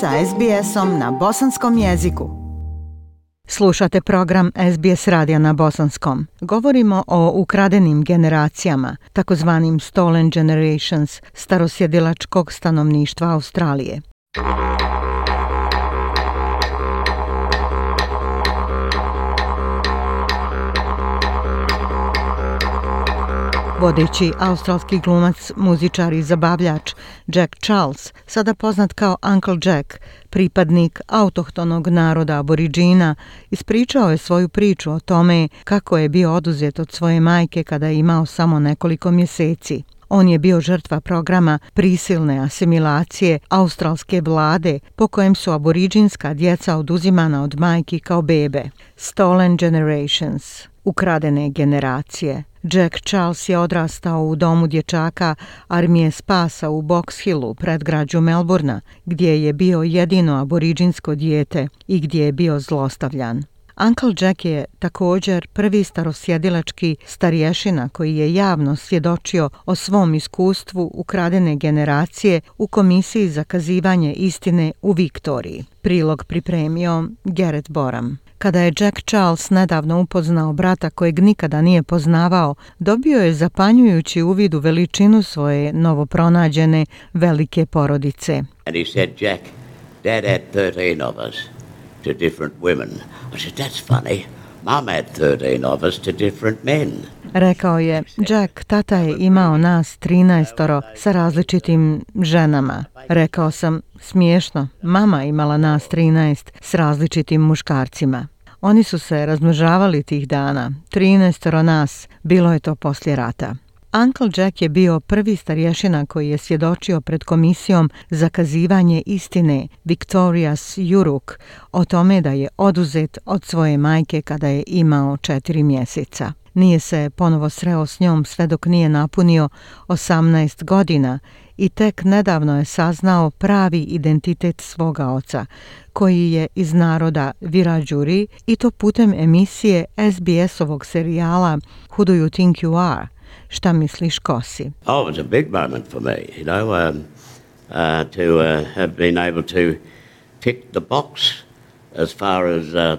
sa SBS-om na bosanskom jeziku. Slušate program SBS radija na bosanskom. Govorimo o ukradenim generacijama, takozvanim stolen generations starosjedilačkog stanovništva Australije. Vodeći australski glumac, muzičar i zabavljač Jack Charles, sada poznat kao Uncle Jack, pripadnik autohtonog naroda aboriđina, ispričao je svoju priču o tome kako je bio oduzet od svoje majke kada je imao samo nekoliko mjeseci. On je bio žrtva programa prisilne asimilacije australske vlade po kojem su aboriđinska djeca oduzimana od majki kao bebe. Stolen generations, ukradene generacije – Jack Charles je odrastao u domu dječaka Armije Spasa u Box Hillu pred građu Melbourna, gdje je bio jedino aboriđinsko dijete i gdje je bio zlostavljan. Uncle Jack je također prvi starosjedilački starješina koji je javno svjedočio o svom iskustvu ukradene generacije u Komisiji za kazivanje istine u Viktoriji. Prilog pripremio Gerrit Boram. Kada je Jack Charles nedavno upoznao brata kojeg nikada nije poznavao, dobio je zapanjujući uvid u veličinu svoje novopronađene velike porodice. And he said, Jack, there are 13 of us to different women. I said, that's funny. Mom had 13 of us to different men. Rekao je, Jack, tata je imao nas 13-oro sa različitim ženama. Rekao sam, smiješno, mama imala nas 13 s različitim muškarcima. Oni su se razmnožavali tih dana, 13-oro nas, bilo je to poslije rata. Uncle Jack je bio prvi starješina koji je svjedočio pred komisijom zakazivanje istine Victorias Juruk o tome da je oduzet od svoje majke kada je imao četiri mjeseca. Nije se ponovo sreo s njom sve dok nije napunio 18 godina i tek nedavno je saznao pravi identitet svoga oca, koji je iz naroda Virađuri i to putem emisije SBS-ovog serijala Who Do You Think You Are? Šta misliš ko si? Oh, it was a big moment for me, you know, um, uh, to uh, have been able to tick the box as far as uh,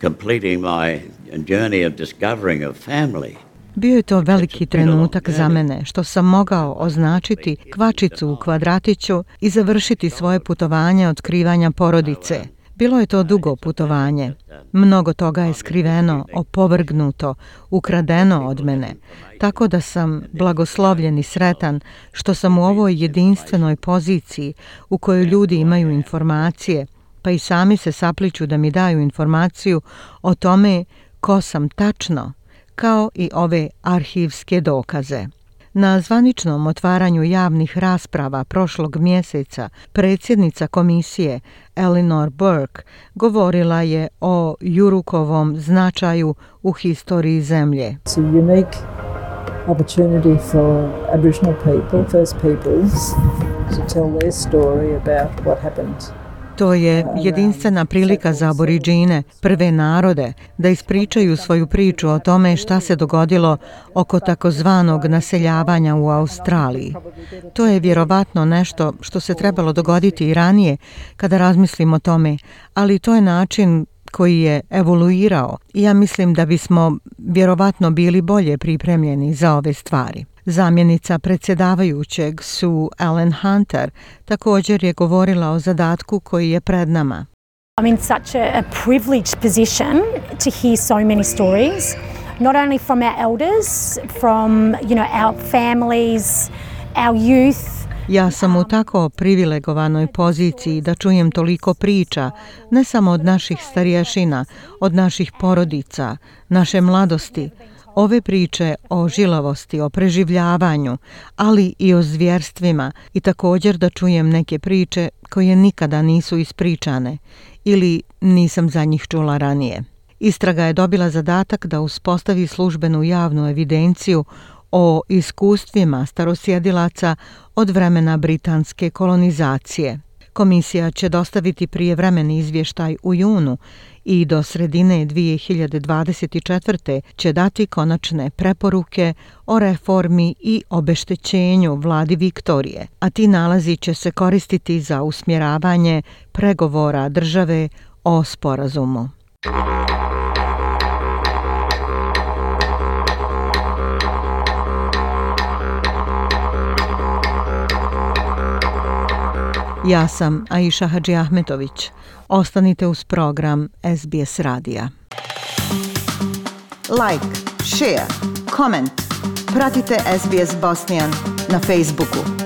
completing my journey of discovering a family. Bio je to veliki trenutak za mene što sam mogao označiti kvačicu u kvadratiću i završiti svoje putovanje otkrivanja porodice. Bilo je to dugo putovanje. Mnogo toga je skriveno, opovrgnuto, ukradeno od mene. Tako da sam blagoslovljen i sretan što sam u ovoj jedinstvenoj poziciji u kojoj ljudi imaju informacije, pa i sami se sapliću da mi daju informaciju o tome ko sam tačno, kao i ove arhivske dokaze. Na zvaničnom otvaranju javnih rasprava prošlog mjeseca predsjednica komisije Eleanor Burke govorila je o Jurukovom značaju u historiji zemlje. opportunity for Aboriginal people, first peoples, to tell their story about what happened To je jedinstvena prilika za aboriđine, prve narode, da ispričaju svoju priču o tome šta se dogodilo oko takozvanog naseljavanja u Australiji. To je vjerovatno nešto što se trebalo dogoditi i ranije kada razmislim o tome, ali to je način koji je evoluirao i ja mislim da bismo vjerovatno bili bolje pripremljeni za ove stvari. Zamjenica predsjedavajućeg su Ellen Hunter također je govorila o zadatku koji je pred nama. I'm in such a, a privileged position to hear so many stories, not only from our elders, from you know, our families, our youth, Ja sam u tako privilegovanoj poziciji da čujem toliko priča, ne samo od naših starješina, od naših porodica, naše mladosti, Ove priče o žilavosti, o preživljavanju, ali i o zvjerstvima i također da čujem neke priče koje nikada nisu ispričane ili nisam za njih čula ranije. Istraga je dobila zadatak da uspostavi službenu javnu evidenciju o iskustvima starosjedilaca od vremena britanske kolonizacije. Komisija će dostaviti prijevremeni izvještaj u junu i do sredine 2024. će dati konačne preporuke o reformi i obeštećenju vladi Viktorije, a ti nalazi će se koristiti za usmjeravanje pregovora države o sporazumu. Thank you. Ja sam Aisha Hadži Ahmetović. Ostanite uz program SBS Radija. Like, share, comment. Pratite SBS Bosnian na Facebooku.